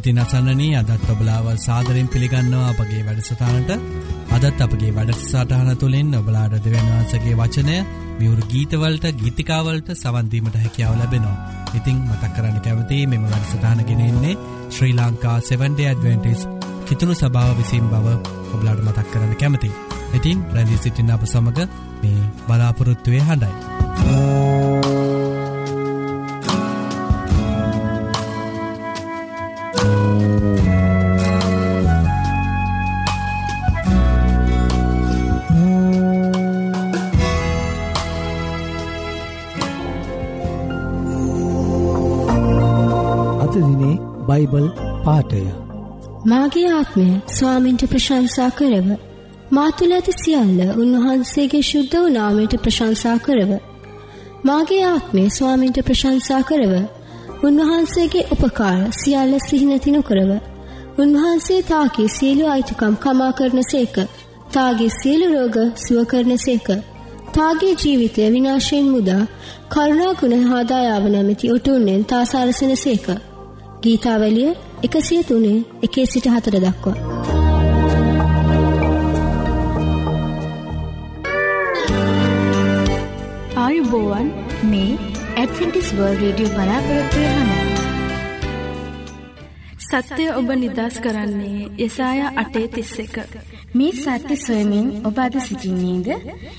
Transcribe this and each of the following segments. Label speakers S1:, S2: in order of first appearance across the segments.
S1: ඉතින් අසන්නනී අදත් ඔබලාව සාදරෙන් පිළිගන්නවා අපගේ වැඩසටානට අදත් අපගේ වැඩසටහන තුළින් ඔබලාඩ දෙවන්වන්සගේ වචනය මියවරු ගීතවලට ගීතිකාවලට සවන්දීමට හැකියාව ලැබෙනවා. ඉතිං මතක් කරන්න කැමති මෙම වැඩසටානගෙනෙන්නේ ශ්‍රී ලංකා 7ඩ ඇඩවෙන්ටිස් කිතුුණු සභාව විසින් බව ඔබලාඩ මතක් කරන්න කැමති. ඉතින් ප්‍රැදි සිටින්න අප සමඟ මේ බලාපොරොත්තුවය හඬයි.
S2: බයිබල් පාටය
S3: මාගේ ආත්මය ස්වාමින්ට ප්‍රශංසා කරව. මාතුල ඇති සියල්ල උන්වහන්සේගේ ශුද්ධ වූ නාමයට ප්‍රශංසා කරව. මාගේ ආත්මය ස්වාමින්ට ප්‍රශංසා කරව. උන්වහන්සේගේ උපකාර සියල්ල සිහිනැති නොකරව. උන්වහන්සේ තාගේ සියලු අයිතුකම් කමා කරන සේක. තාගේ සියලු රෝග සුව කරන සේක. තාගේ ජීවිතය විනාශයෙන් මුදා කරුණා ගුණ හාදායාව නැමැති ඔටුන්නෙන් තා සරසන සේක. ගීතාවලිය එකසිය තුනේ එකේ සිට හතර දක්වා.
S4: ආයුබෝවන් මේ ඇඩ්ෆිටිස් වර්ල් රේඩියෝ බලාපොරොත්වය හන.
S5: සත්‍යය ඔබ නිදස් කරන්නේ යසාය අටේ තිස්ස එක.
S6: මේ සත්‍ය සොයමින් ඔබ අද සිසිින්නේද.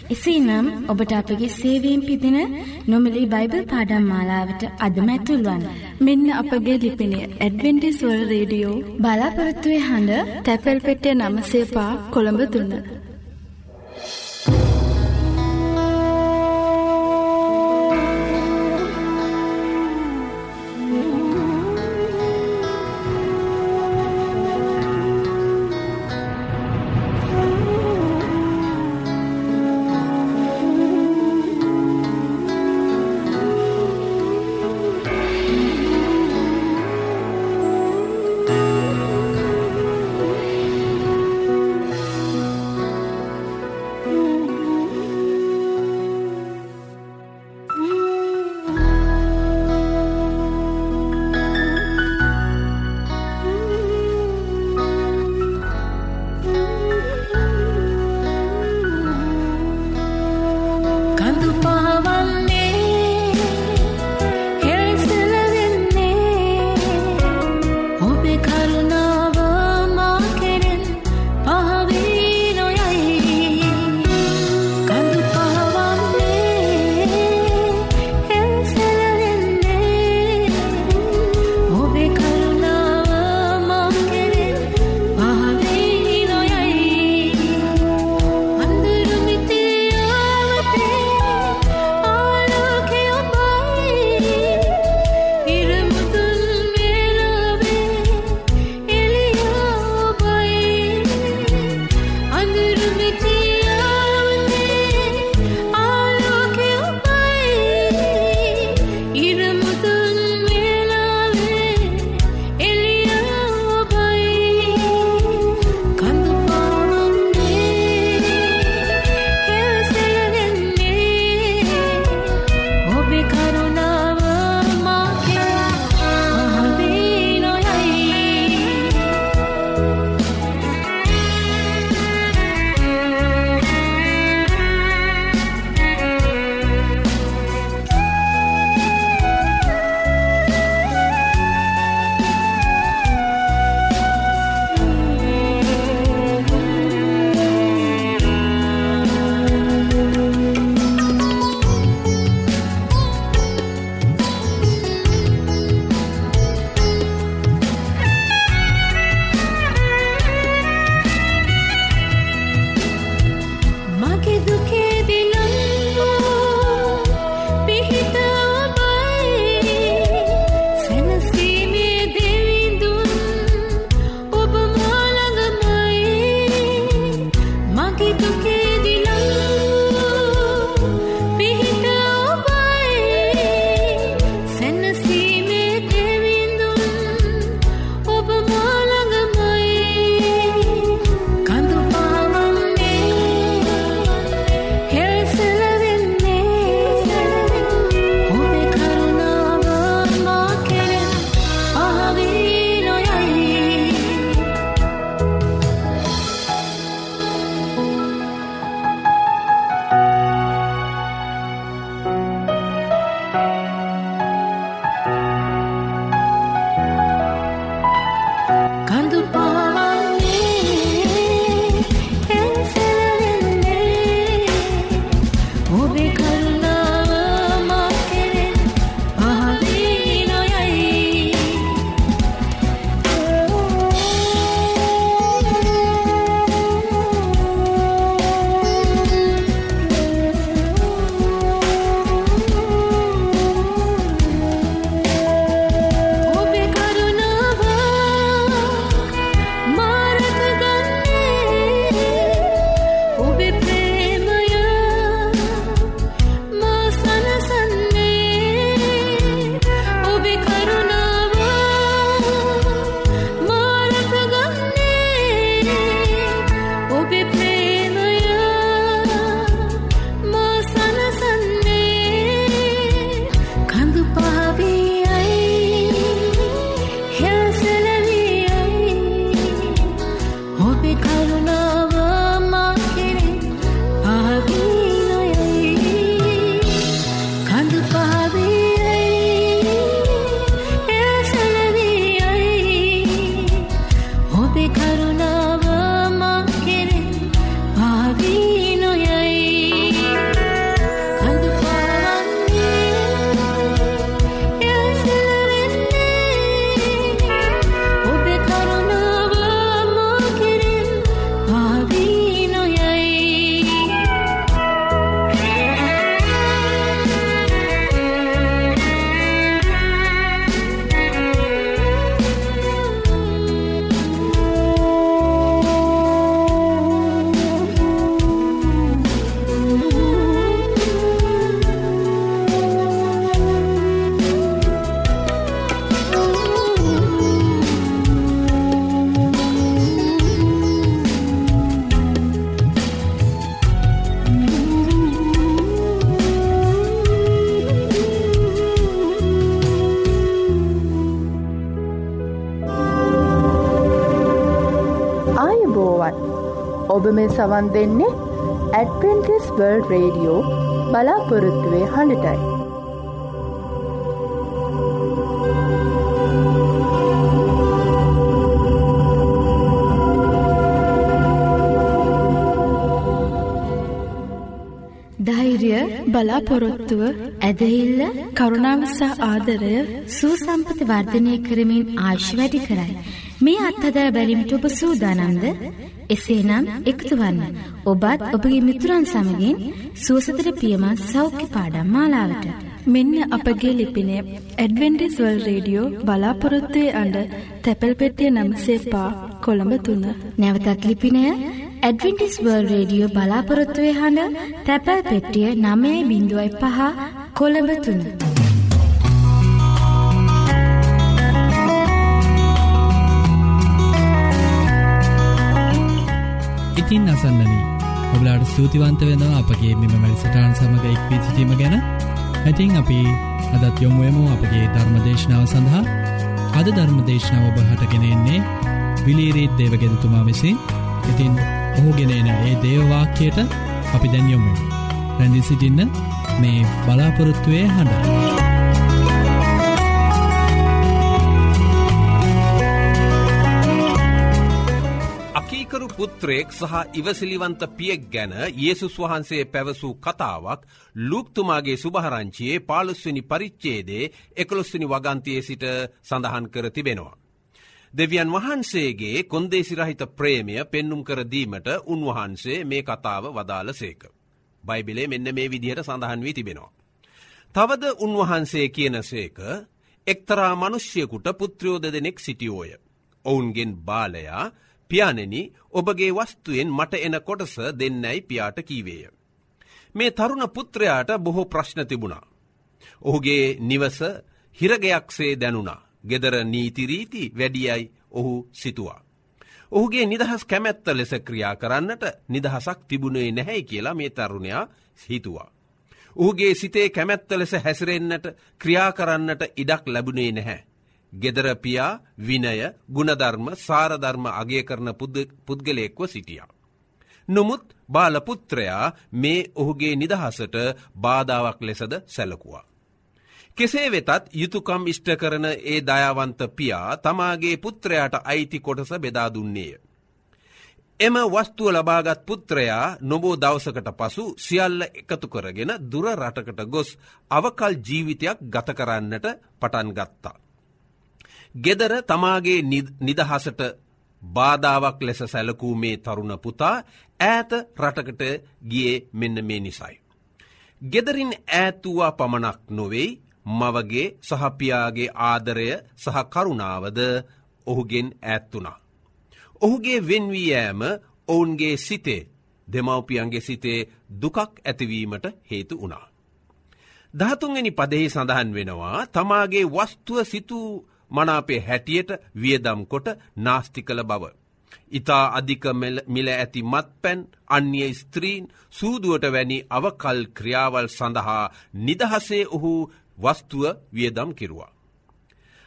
S6: එසේ නම් ඔබට අපගේ සේවීම් පිදින නොමලි බයිබල් පාඩම් මාලාවට අදමැතුල්වන්.
S5: මෙන්න අපගේ ලිපිනය ඇඩවෙන්ටිස්වල් රේඩියෝ
S6: බලාපොරත්තුවය හඬ
S5: තැපැල් පෙටිය නමසේපා කොළඹ දුන්න.
S7: ඔබ මේ සවන් දෙන්නේ ඇඩවෙන්ටිස් වර්ල් රේඩියෝ බලාපොරොත්තුවේ හඬටයි.
S5: ධෛර්ය බලාපොරොත්තුව
S6: ඇදහිල්ල
S5: කරුණාවසා ආදරය
S6: සූසම්පති වර්ධනය කරමින් ආශ් වැඩි කරයි. මේ අත්හදා බැලිමිට ඔබ සූදානන්ද එසේනම් එකතුවන්න ඔබත් ඔබගේ මිතුරන් සමගින් සුවසතර පියමත් සෞඛ්‍ය පාඩම් මාලාවට.
S5: මෙන්න අපගේ ලිපිනය ඇඩවෙන්ඩිස්වල් රේඩියෝ බලාපොරොත්තුවේ අඩ තැපැල් පෙටිය නම්සේ පා කොළඹ තුන්න.
S6: නැවතත් ලිපිනය ඇඩවෙන්ටිස්වර්ල් රේඩියෝ බලාපොරොත්තුවේ හඬ තැපැල් පෙටිය නමේ බිඳුවයි පහ කොළඹ තුන්න.
S1: ඉතින් අසන්නනී. ඔබලාට ස්තුතිවන්ත වෙනවා අපගේ මෙම වැඩසටාන් සමඟ එක්වී සිටීම ගැන ඇතින් අපි අදත් යොමුයමු අපගේ ධර්මදේශනාව සඳහා. අද ධර්මදේශනාව ඔබ හටගෙනෙන්නේ විලීරීත් දේවගෙදතුමා විසින්. ඉතින් ඔහුගෙනන ඒ දේවවාක්‍යයට අපි දැන් යොමු රැඳි සිටින්න මේ බලාපොරොත්තුවය හඬ.
S8: පුත්‍රයෙක් සහ ඉවසිලිවන්ත පියෙක් ගැන යේසුස් වහන්සේ පැවසූ කතාවක් ලූක්තුමාගේ සුභහරංචියයේ පාලුස්වනි පරිච්චේදේ එකොළොස්වනි වගන්තයේ සිට සඳහන් කර තිබෙනවා. දෙවියන් වහන්සේගේ කොන්දේසිරහිත ප්‍රේමය පෙන්නුම් කරදීමට උන්වහන්සේ මේ කතාව වදාළ සේක. බයිබිලේ මෙන්න මේ විදිහට සඳහන් වී තිබෙනවා. තවද උන්වහන්සේ කියන සේක එක්තරා මනුෂ්‍යයකුට පුත්‍රයෝද දෙනෙක් සිටියෝය. ඔවුන්ගෙන් බාලයා පියානෙන ඔබගේ වස්තුයෙන් මට එන කොටස දෙන්නැයි පියාට කීවේය. මේ තරුණ පුත්‍රයාට බොහෝ ප්‍රශ්න තිබුණා. ඔහුගේ නිවස හිරගයක්සේ දැනුණා. ගෙදර නීතිරීති වැඩියයි ඔහු සිතුවා. ඔහුගේ නිදහස් කැමැත්ත ලෙස ක්‍රියා කරන්නට නිදහසක් තිබුණේ නැහැයි කියලා මේ තරුණයා හිතුවා. ඔහුගේ සිතේ කැමැත්ත ලෙස හැසිරෙන්න්නට ක්‍රියා කරන්නට ඉඩක් ලැබුණේ නැහැ. ගෙදරපියා විනය ගුණධර්ම සාරධර්ම අගය කරන පුද්ගලයෙක්ව සිටියා. නොමුත් බාලපුත්‍රයා මේ ඔහුගේ නිදහසට බාධාවක් ලෙසද සැලකුවා. කෙසේ වෙතත් යුතුකම් ඉෂ්ට කරන ඒ දයාවන්ත පියා තමාගේ පුත්‍රයාට අයිති කොටස බෙදා දුන්නේය. එම වස්තුව ලබාගත් පුත්‍රයා නොබෝ දවසකට පසු සියල්ල එකතු කරගෙන දුර රටකට ගොස් අවකල් ජීවිතයක් ගත කරන්නට පටන් ගත්තා. ගෙදර තමාගේ නිදහසට බාධාවක් ලෙස සැලකූ මේ තරුණ පුතා ඈත රටකට ගියේ මෙන්න මේ නිසයි. ගෙදරින් ඈතුවා පමණක් නොවෙයි මවගේ සහපියාගේ ආදරය සහ කරුණාවද ඔහුගෙන් ඇත්තුනා. ඔහුගේ වෙන්වී ෑම ඔවුන්ගේ සිතේ දෙමවපියන්ගේ සිතේ දුකක් ඇතිවීමට හේතු වුණා. දහතුන්ගනි පදෙහි සඳහන් වෙනවා තමාගේ වස්තුව සිතූ මනාපේ හැටියට වියදම් කොට නාස්ති කළ බව. ඉතා අධික මිල ඇති මත් පැන් අන්‍ය ස්ත්‍රීන් සූදුවට වැනි අවකල් ක්‍රියාවල් සඳහා නිදහසේ ඔහු වස්තුව වියදම් කිරුවා.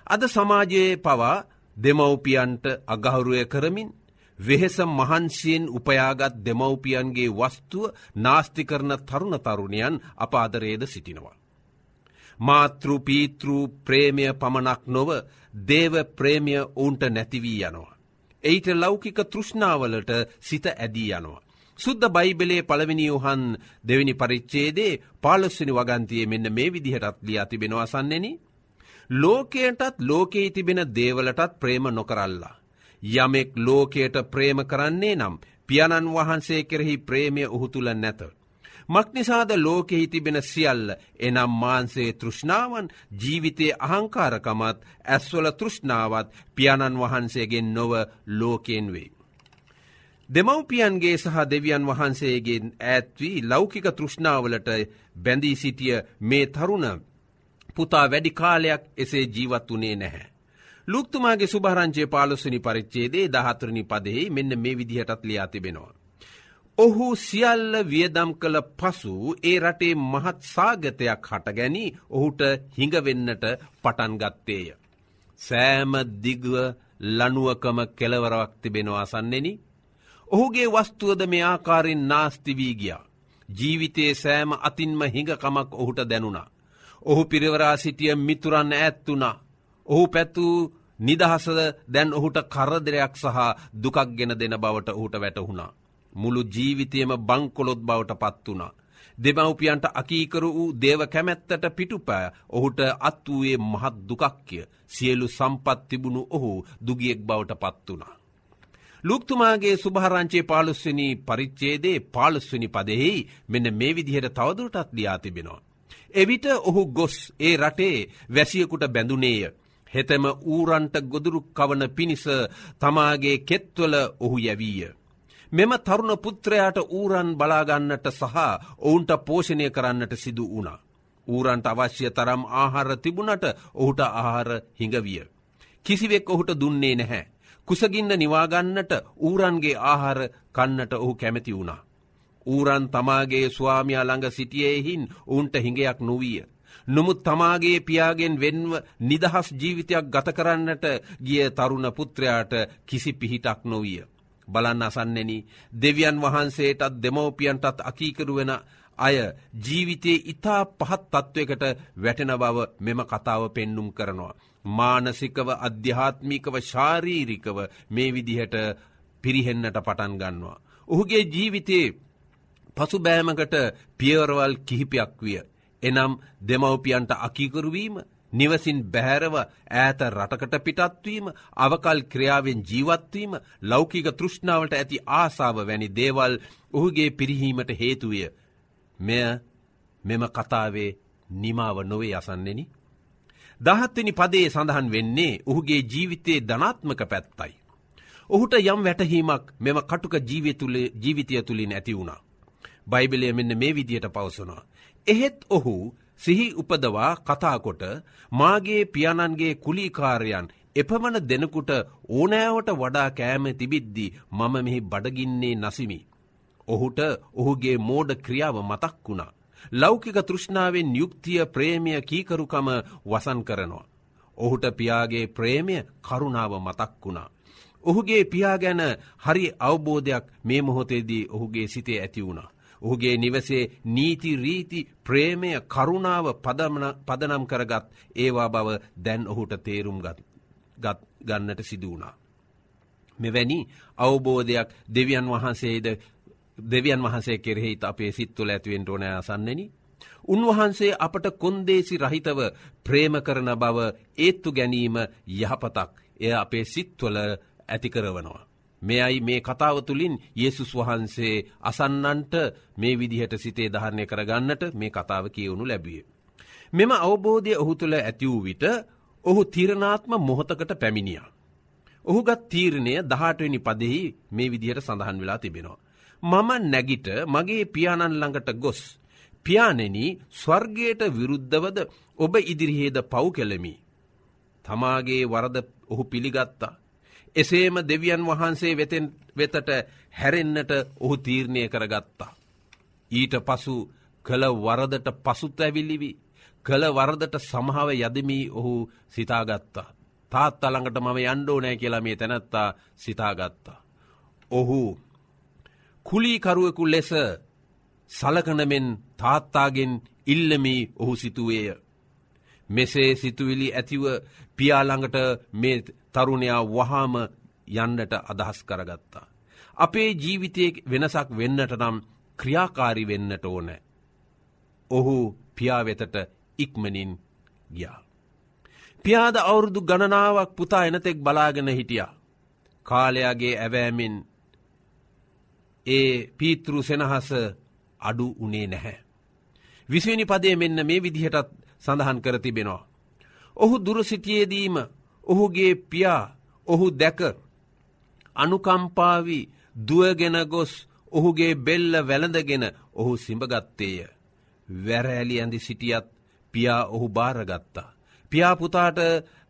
S8: අද සමාජයේ පවා දෙමව්පියන්ට අගහුරුවය කරමින් වෙහෙස මහන්සියෙන් උපයාගත් දෙමව්පියන්ගේ වස්තුව නාස්ති කරන තරුණ තරුණයන් අපාදරේද සිටිනවා. මාතෘ පීතෘ ප්‍රේමය පමණක් නොව දේව ප්‍රේමිය ඔවුන්ට නැතිවී යනවා. එයිට ලෞකික තෘෂ්ණාවලට සිත ඇදී යනවා. සුද්ද බයිබලේ පළවෙනි යුහන් දෙවිනි පරිච්චේදේ පාලස්වනි වගන්තිය මෙන්න මේ විදිහටත් ලියා තිබෙනවාසන්නෙන. ලෝකයටත් ලෝකයේ තිබෙන දේවලටත් ප්‍රේම නොකරල්ලා. යමෙක් ලෝකයට ප්‍රේම කරන්නේ නම් පියණන් වහන්සේ කෙරෙහි ප්‍රේමය ඔහු තුළ නැත. මක්නිසාද ලෝකෙහි තිබෙන සියල්ල එනම් මාන්සේ තෘෂ්ණාවන් ජීවිතයේ අහංකාරකමත් ඇස්වල තෘෂ්ණාවත් පියණන් වහන්සේගෙන් නොව ලෝකයෙන් වෙයි. දෙමව්පියන්ගේ සහ දෙවියන් වහන්සේගෙන් ඇත්වී ලෞකික තෘෂ්ණාවලට බැඳී සිටිය මේ තරුණ පුතා වැඩි කාලයක් එසේ ජීවත් වනේ නැහැ. ලුක්තුමාගේ සුභරංචය පාලොස්සනි පරිච්චේදේ දහතරණි පදෙහි මෙන්න මේ විදිහටත් ලියා තිබෙනවා. ඔහු සියල්ල වියදම් කළ පසු ඒ රටේ මහත් සාගතයක් හටගැනි ඔහුට හිඟවෙන්නට පටන්ගත්තේය. සෑම දිගව ලනුවකම කෙලවරවක් තිබෙනවා සන්නෙනි. ඔහුගේ වස්තුවද මේ ආකාරෙන් නාස්තිවී ගියා. ජීවිතයේ සෑම අතින්ම හිඟකමක් ඔහුට දැනුණා. ඔහු පිරිවරා සිටිය මිතුරන්න ඇත්තුනා. ඔහු පැත්තුූ නිදහසද දැන් ඔහුට කරදරයක් සහ දුකක් ගෙන දෙන බවට ඔහුට වැටහුණා. මුළු ජීවිතයම බංකොලොත් බවට පත් වුණා. දෙමව්පියන්ට අකීකරු වූ දේව කැමැත්තට පිටුපෑ ඔහුට අත් වූයේ මහත් දුකක්ය සියලු සම්පත් තිබුණු ඔහු දුගියෙක් බවට පත් වුණා. ලුක්තුමාගේ සුභහරංචේ පාලුස්වනි පරිච්චේදේ පාලුස්වනි පදෙහි මෙන්න මේ විදිහට තවදුරටත් ලියා තිබෙනවා. එවිට ඔහු ගොස් ඒ රටේ වැසියකුට බැඳුනේය. හෙතම ඌරන්ට ගොදුරු කවන පිණිස තමාගේ කෙත්වල ඔහු යැවීය. මෙම තරුණ පුත්‍රයාට ඌරන් බලාගන්නට සහ ඔවුන්ට පෝෂණය කරන්නට සිදු වුණා. ඌරන්ට අවශ්‍ය තරම් ආහාර තිබුණට ඔහුට ආහාර හිඟවිය. කිසිවෙක් ඔහුට දුන්නේ නැහැ. කුසගින්න නිවාගන්නට ඌරන්ගේ ආහාර කන්නට ඔහු කැමැති වුණා. ඌරන් තමාගේ ස්වාමියා ළඟ සිටියයෙහින් ඔවුන්ට හිඟයක් නොවිය. නොමුත් තමාගේ පියාගෙන් වෙන්ව නිදහස් ජීවිතයක් ගත කරන්නට ගිය තරුණ පුත්‍රයාට කිසි පිහිටක් නොවිය. බලන්න අසන්නෙන දෙවියන් වහන්සේටත් දෙමවපියන්ටත් අකීකරුවෙන අය ජීවිතයේ ඉතා පහත් තත්ත්වයකට වැටෙන බව මෙම කතාව පෙන්නුම් කරනවා. මානසිකව අධ්‍යාත්මිකව ශාරීරිකව මේ විදිහට පිරිහෙන්නට පටන් ගන්නවා. ඔහුගේ ජීවිතයේ පසුබෑමකට පියවරවල් කිහිපයක් විය. එනම් දෙමවපියන්ට අකීකරුවීම නිවසින් බැහැරව ඈත රටකට පිටත්වීම අවකල් ක්‍රියාවෙන් ජීවත්වීම ලෞකික තෘෂ්ණාවට ඇති ආසාාව වැනි දේවල් ඔහුගේ පිරිහීමට හේතුවය. මෙය මෙම කතාවේ නිමාව නොවේ යසන්නෙන. දහත්වනි පදේ සඳහන් වෙන්නේ ඔහුගේ ජීවිතයේ ධනාත්මක පැත්තයි. ඔහුට යම් වැටහීමක් මෙම කටුක ජීවිතය තුළින් ඇති වුණා. බයිබලය මෙන්න මේ විදියට පවසනවා. එහෙත් ඔහු සිහි උපදවා කතාකොට මාගේ පියාණන්ගේ කුලිකාරයන් එපමණ දෙනකුට ඕනෑවට වඩා කෑම තිබිද්දි මම මෙහි බඩගින්නේ නසිමි. ඔහුට ඔහුගේ මෝඩ ක්‍රියාව මතක් වුණා. ලෞකික තෘෂ්ණාවෙන් යුක්තිය ප්‍රේමිය කීකරුකම වසන් කරනවා. ඔහුට පියාගේ ප්‍රේමය කරුණාව මතක් වුණා. ඔහුගේ පියා ගැන හරි අවබෝධයක් මේ මොහොතේදී ඔහුගේ සිතේ ඇති වුණා. ඔහුගේ නිවසේ නීති රීති ප්‍රේමය කරුණාව පදනම් කරගත් ඒවා බව දැන් ඔහුට තේරුම් ගත් ගන්නට සිදුවුණා. මෙවැනි අවබෝධයක් දෙවියන් වහන්සේද දෙවියන් වහන්සේ කෙරෙහිත් අපේ සිත්තුල ඇතිවෙන්ට ඕන අසන්නෙන. උන්වහන්සේ අපට කොන්දේසි රහිතව ප්‍රේම කරන බව ඒත්තු ගැනීම යහපතක් එය අපේ සිත්වල ඇතිකරවනවා. මෙයයි මේ කතාව තුළින් යේසුස් වහන්සේ අසන්නන්ට මේ විදිහට සිතේ ධාරණය කරගන්නට මේ කතාව කියවුණු ලැබිය. මෙම අවබෝධය ඔහු තුළ ඇති වූ විට ඔහු තිරණාත්ම මොහොතකට පැමිණිය. ඔහුගත් තීරණය දහටවෙනි පදෙහි මේ විදිහට සඳහන් වෙලා තිබෙනවා. මම නැගිට මගේ පියාණන් ළඟට ගොස්. පියානෙන ස්වර්ගයට විරුද්ධවද ඔබ ඉදිරිහේද පව් කෙළමි. තමාගේ වරද ඔහු පිළිගත්තා. එසේම දෙවියන් වහන්සේ වෙතෙන් වෙතට හැරෙන්න්නට ඔහු තීරණය කරගත්තා. ඊට පසු කළ වරදට පසුත් ඇවිල්ලිවි කළ වරදට සමහාව යදමී ඔහු සිතාගත්තා. තාත් අළඟට මම යන්ඩෝ නෑ කියලා මේ තැනැත්තා සිතාගත්තා. ඔහු කුලීකරුවෙකු ලෙස සලකනමෙන් තාත්තාගෙන් ඉල්ලමී ඔහු සිතුවේය. මෙසේ සිතුවිලි ඇතිව පියාළඟට මේ තරුණයා වහාම යන්නට අදහස් කරගත්තා. අපේ ජීවිතය වෙනසක් වෙන්නට නම් ක්‍රියාකාරි වෙන්නට ඕනෑ. ඔහු පියාවෙතට ඉක්මනින් ගියා. පියාද අවුරුදු ගණනාවක් පුතා එනතෙක් බලාගෙන හිටියා. කාලයාගේ ඇවෑමෙන් ඒ පීතෘ සෙනහස අඩු උනේ නැහැ. විසිනි පදේ මෙන්න මේ විදිහටත් සඳහන් කර තිබෙනවා. ඔහු දුරසිටියේදීම ඔහුගේ පියා ඔහු දැක අනුකම්පාවි දුවගෙන ගොස් ඔහුගේ බෙල්ල වැළඳගෙන ඔහු සිඹගත්තේය. වැරෑලි ඇඳි සිටියත් පියා ඔහු භාරගත්තා. පියාපුතාට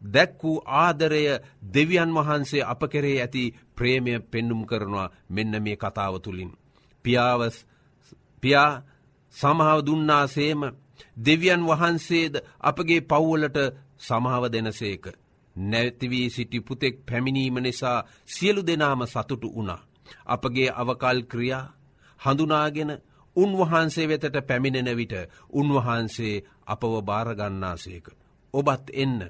S8: දැක් වූ ආදරය දෙවියන් වහන්සේ අප කෙරේ ඇති ප්‍රේමය පෙන්නුම් කරනවා මෙන්න මේ කතාව තුළින්. පියාවස් පියා සමහාව දුන්නාසේම දෙවියන් වහන්සේද අපගේ පව්වලට සමාව දෙනසේක. නැතිවී සිටි පුතෙක් පැමිණීම නිසා සියලු දෙනාම සතුටු වුණා. අපගේ අවකල් ක්‍රියා හඳුනාගෙන උන්වහන්සේ වෙතට පැමිණෙන විට උන්වහන්සේ අපව භාරගන්නාසේක. ඔබත් එන්න.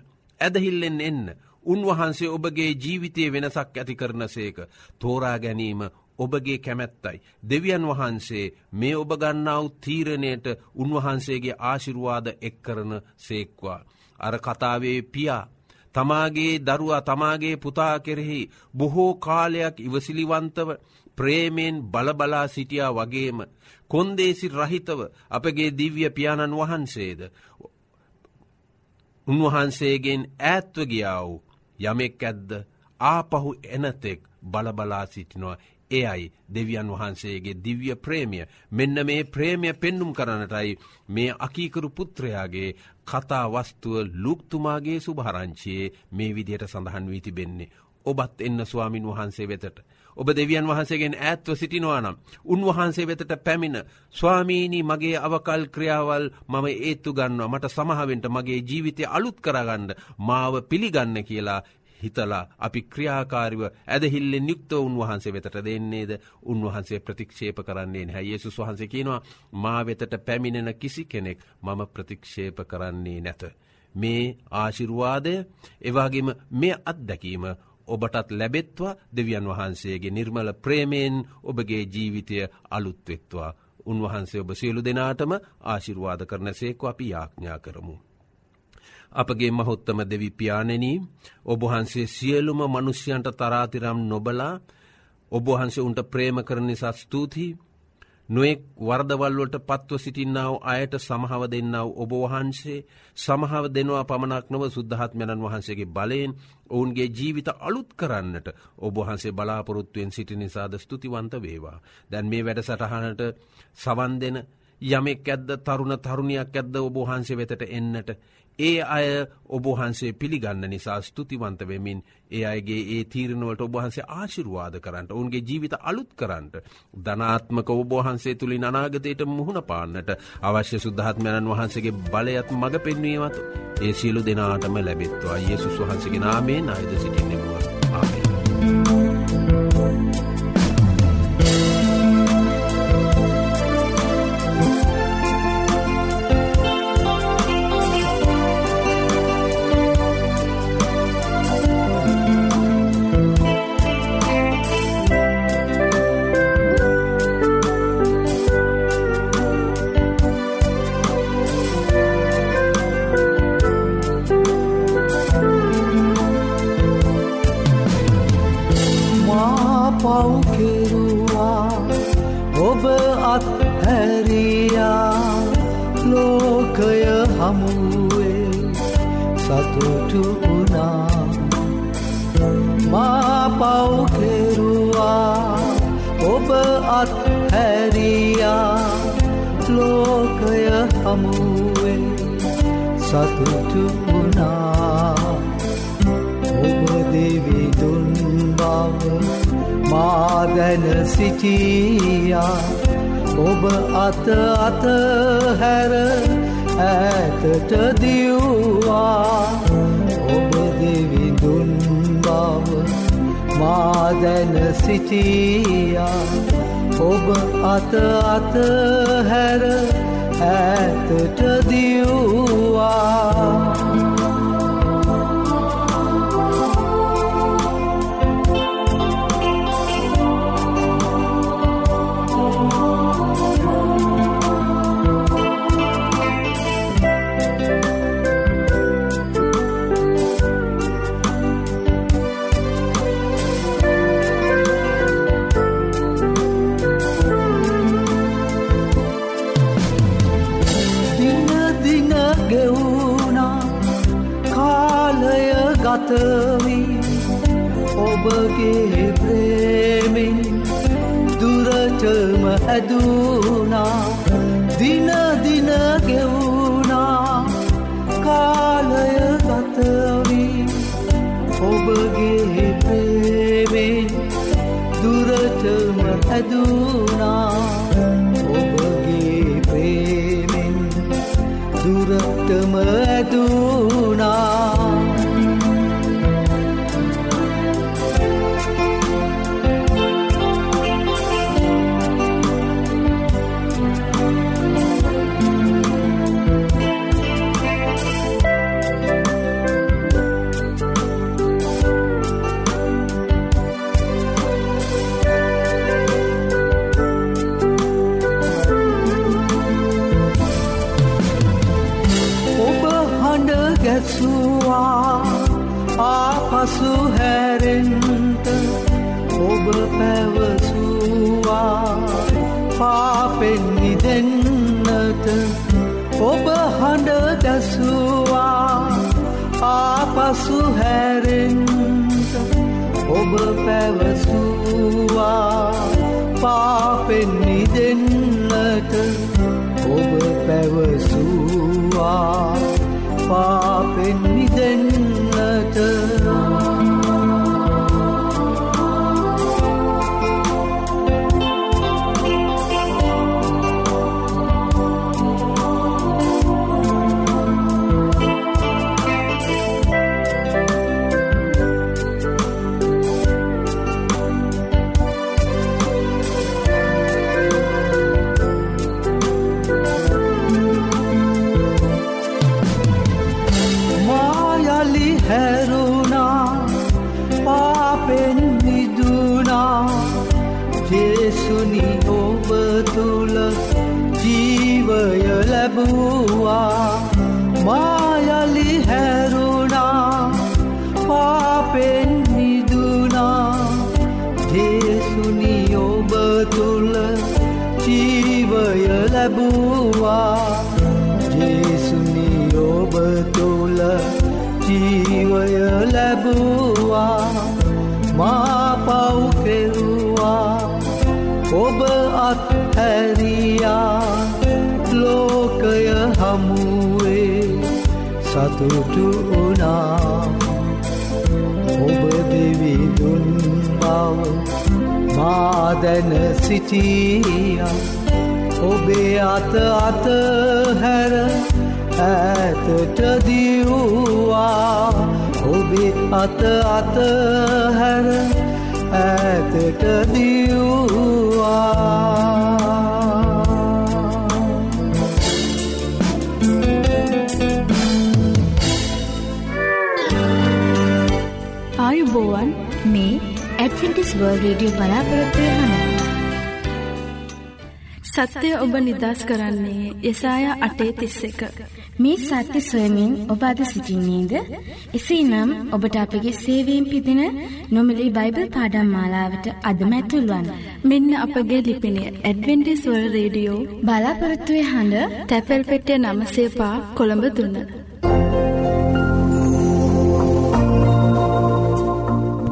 S8: ඇදහිල්ලෙන් එන්න. උන්වහන්සේ ඔබගේ ජීවිතය වෙනසක් ඇති කරනසේක. තෝරා ගැනීම ඔබගේ කැමැත්තයි. දෙවියන් වහන්සේ මේ ඔබ ගන්නාව තීරණයට උන්වහන්සේගේ ආශිරුවාද එක් කරන සේක්වා. අර කතාවේ පියා. තමාගේ දරුවා තමාගේ පුතා කෙරෙහි බොහෝ කාලයක් ඉවසිලිවන්තව ප්‍රේමයෙන් බලබලා සිටියා වගේම කොන්දේසි රහිතව අපගේ දිව්‍ය පියාණන් වහන්සේද. උන්වහන්සේගෙන් ඈත්ව ගියා වූ යමෙක් ඇද්ද ආපහු එනතෙක් බලබලා සිටිනවා එයයි දෙවියන් වහන්සේගේ දිව්‍ය ප්‍රේමිය මෙන්න මේ ප්‍රේමය පෙන්නුම් කරනටයි මේ අකීකරු පුත්‍රයාගේ කතා වස්තුව ලුක්තුමාගේ සුභාරංචියයේ මේ විදියට සඳහන් වී තිබෙන්නේ. ඔබත් එන්න ස්වාමින් වහන්සේ වෙතට. ඔබ දෙවියන් වහන්සේගෙන් ඇත්ව සිටිනවා නම්. උන්වහන්සේ වෙතට පැමිණ ස්වාමීණී මගේ අවකල් ක්‍රියාවල් මම ඒත්තු ගන්නවා මට සමහාවෙන්ට මගේ ජීවිතය අලුත් කරගන්න මාව පිළිගන්න කියලා හිතලා අපි ක්‍රියාකාරිව ඇදහිල්ලෙන් යුක්තව උන්වහන්සේ වෙතට දෙන්නේද උන්වහන්සේ ප්‍රතික්ෂේප කරන්නේ හැ යේසුස් වහන්සේ කියනවා මා වෙතට පැමිණෙන කිසි කෙනෙක් මම ප්‍රතික්ෂේප කරන්නේ නැත. මේ ආශිරුවාදය එවාගේම මේ අත්දැකීම ඔබටත් ලැබෙත්වා දෙවියන් වහන්සේගේ නිර්මල ප්‍රේමයෙන් ඔබගේ ජීවිතය අලුත්වෙත්වා. උන්වහන්සේ ඔබ සියලු දෙනාටම ආශිර්වාද කරන සේකව අපි යාඥා කරමු. අපගේ මහොත්තම දෙවි පියානෙනී ඔබහන්සේ සියලුම මනුෂ්‍යයන්ට තරාතිරම් නොබලා ඔබහන්සේ උන්ට ප්‍රේම කරණි සත් ස්තුතියි නොෙක් වර්දවල්වලට පත්ව සිටින්නාව අයට සමහව දෙන්නාව ඔබ වහන්සේ සමහව දෙනවා පමණක් නොව සුද්ධහත්මයණන් වහන්සේගේ බලයෙන් ඔවුන්ගේ ජීවිත අලුත් කරන්නට ඔබහන්සේ බලාපොරොත්තුවෙන් සිටි නිසාද ස්තුතිවන්ත වේවා. දැන් මේ වැඩ සටහනට සවන් දෙන යමෙක් ඇද්ද තරුණ තරුණයක් ඇද්ද ඔබහන්සේ වෙතට එන්නට ඒ අය ඔබහන්සේ පිළිගන්න නිසා ස්තුතිවන්ත වෙමින් ඒ අයගේ ඒ තීරණුවට ඔබහන්සේ ආශිරවාද කරන්නට ඔවුන්ගේ ජීවිත අලුත් කරන්නට ධනාත්මක ඔබහන්සේ තුළින් අනාගතයට මුහුණ පාන්නට අවශ්‍ය සුද්ධාත්මයණන් වහන්සේගේ බලයත් මඟ පෙන්වීමත් ඒ සියලු දෙනාටම ලැබෙත්වා යේසුස් වහන්සගේ නාමේ අයද සිටින්නෙමුව ආමේ.
S2: සිටියා. ඔබ අත අත හැර ඇතට දිව්වා. ඔබ දෙවිදුන් බව මාදැන සිටියා. ඔබ අත අත හැර ඇතට දියවා ගතවී ඔබගේ ප්‍රේමෙන් දුරටම ඇදුනා දිනදින ගෙවුනා කාලය ගතවී. ඔබගේ ප්‍රේමෙන් දුරටම ඇදුනා ඔබගේ ප්‍රේමෙන් දුරටම ඇදුනා පසු හැරෙන්ට ඔබ පැවසුවා. පාපෙන්නි දෙන්නට ඔබ හඬ දැසුවා. ආපසු හැරෙන්ට ඔබ පැවසුවා. පාපෙන්නි දෙන්නට ඔබ පැවසුවා. පාපෙන්නි දෙන්නට හමුවේ සතුටු වනා ඔබ දෙවිදුන් බව මාදැන සිටිය. ඔබේ අත අත හැර ඇතට දියවා ඔබේ අත අත හැර ඇතට දියවා
S4: ආයුබෝවන් මේ ඇඩ්ෆිටිස් වර්ල් රඩියෝ බලාපොරොත්වය හන
S5: සත්‍යය ඔබ නිදස් කරන්නේ යසාය අටේ තිස්ස එක.
S6: මේ සත්‍ය සොයමින් ඔබ අද සිසිින්නේද එසේ නම් ඔබට අපගේ සේවීම් පිදින නොමලි බයිබල් පාඩම් මාලාවට අදමැතුල්වන්
S5: මෙන්න අපගේ ලිපිනේ ඇඩවෙන්ටිස්වල් රේඩියෝ
S6: බලාපොරොත්තුවය හඬ
S5: තැපැල් පෙටිය නමසේපා කොළඹ දුන්න.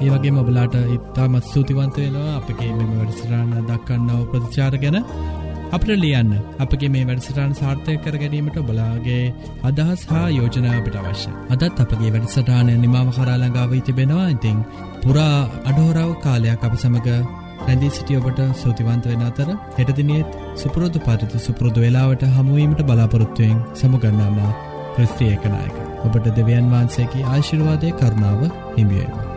S1: ඒවගේ මබලාට ඉත්තාමත් සූතිවන්ත වෙනවා. අපගේ මෙම වැඩසටාන දක්කන්නව ප්‍රතිචාර ගැන අපට ලියන්න. අපගේ මේ වැඩසටාන් සාර්ථය කර ගැනීමට බලාගේ අදහස් හා යෝජනාවට අවශ්‍ය අදත් අපගේ වැඩසටානය නිමාව කරාලඟාව තිබෙනවා. ඉතිං පුරා අඩහෝරාව කාලයක් අප සමඟ රැඳී සිටියඔබට සූතිවන්ත වෙන අතර හෙටදිනියත් සුපුරෝධ පරිත සුපුරෘදු වෙලාවට හමුවීමට බලාපොරොත්තුවයෙන් සමුගන්නාම ක්‍රස්ත්‍රිය එකනායක ඔබට දෙවියන් වහන්සේගේ ආශිර්වාදය කරුණාව හිමියේවා.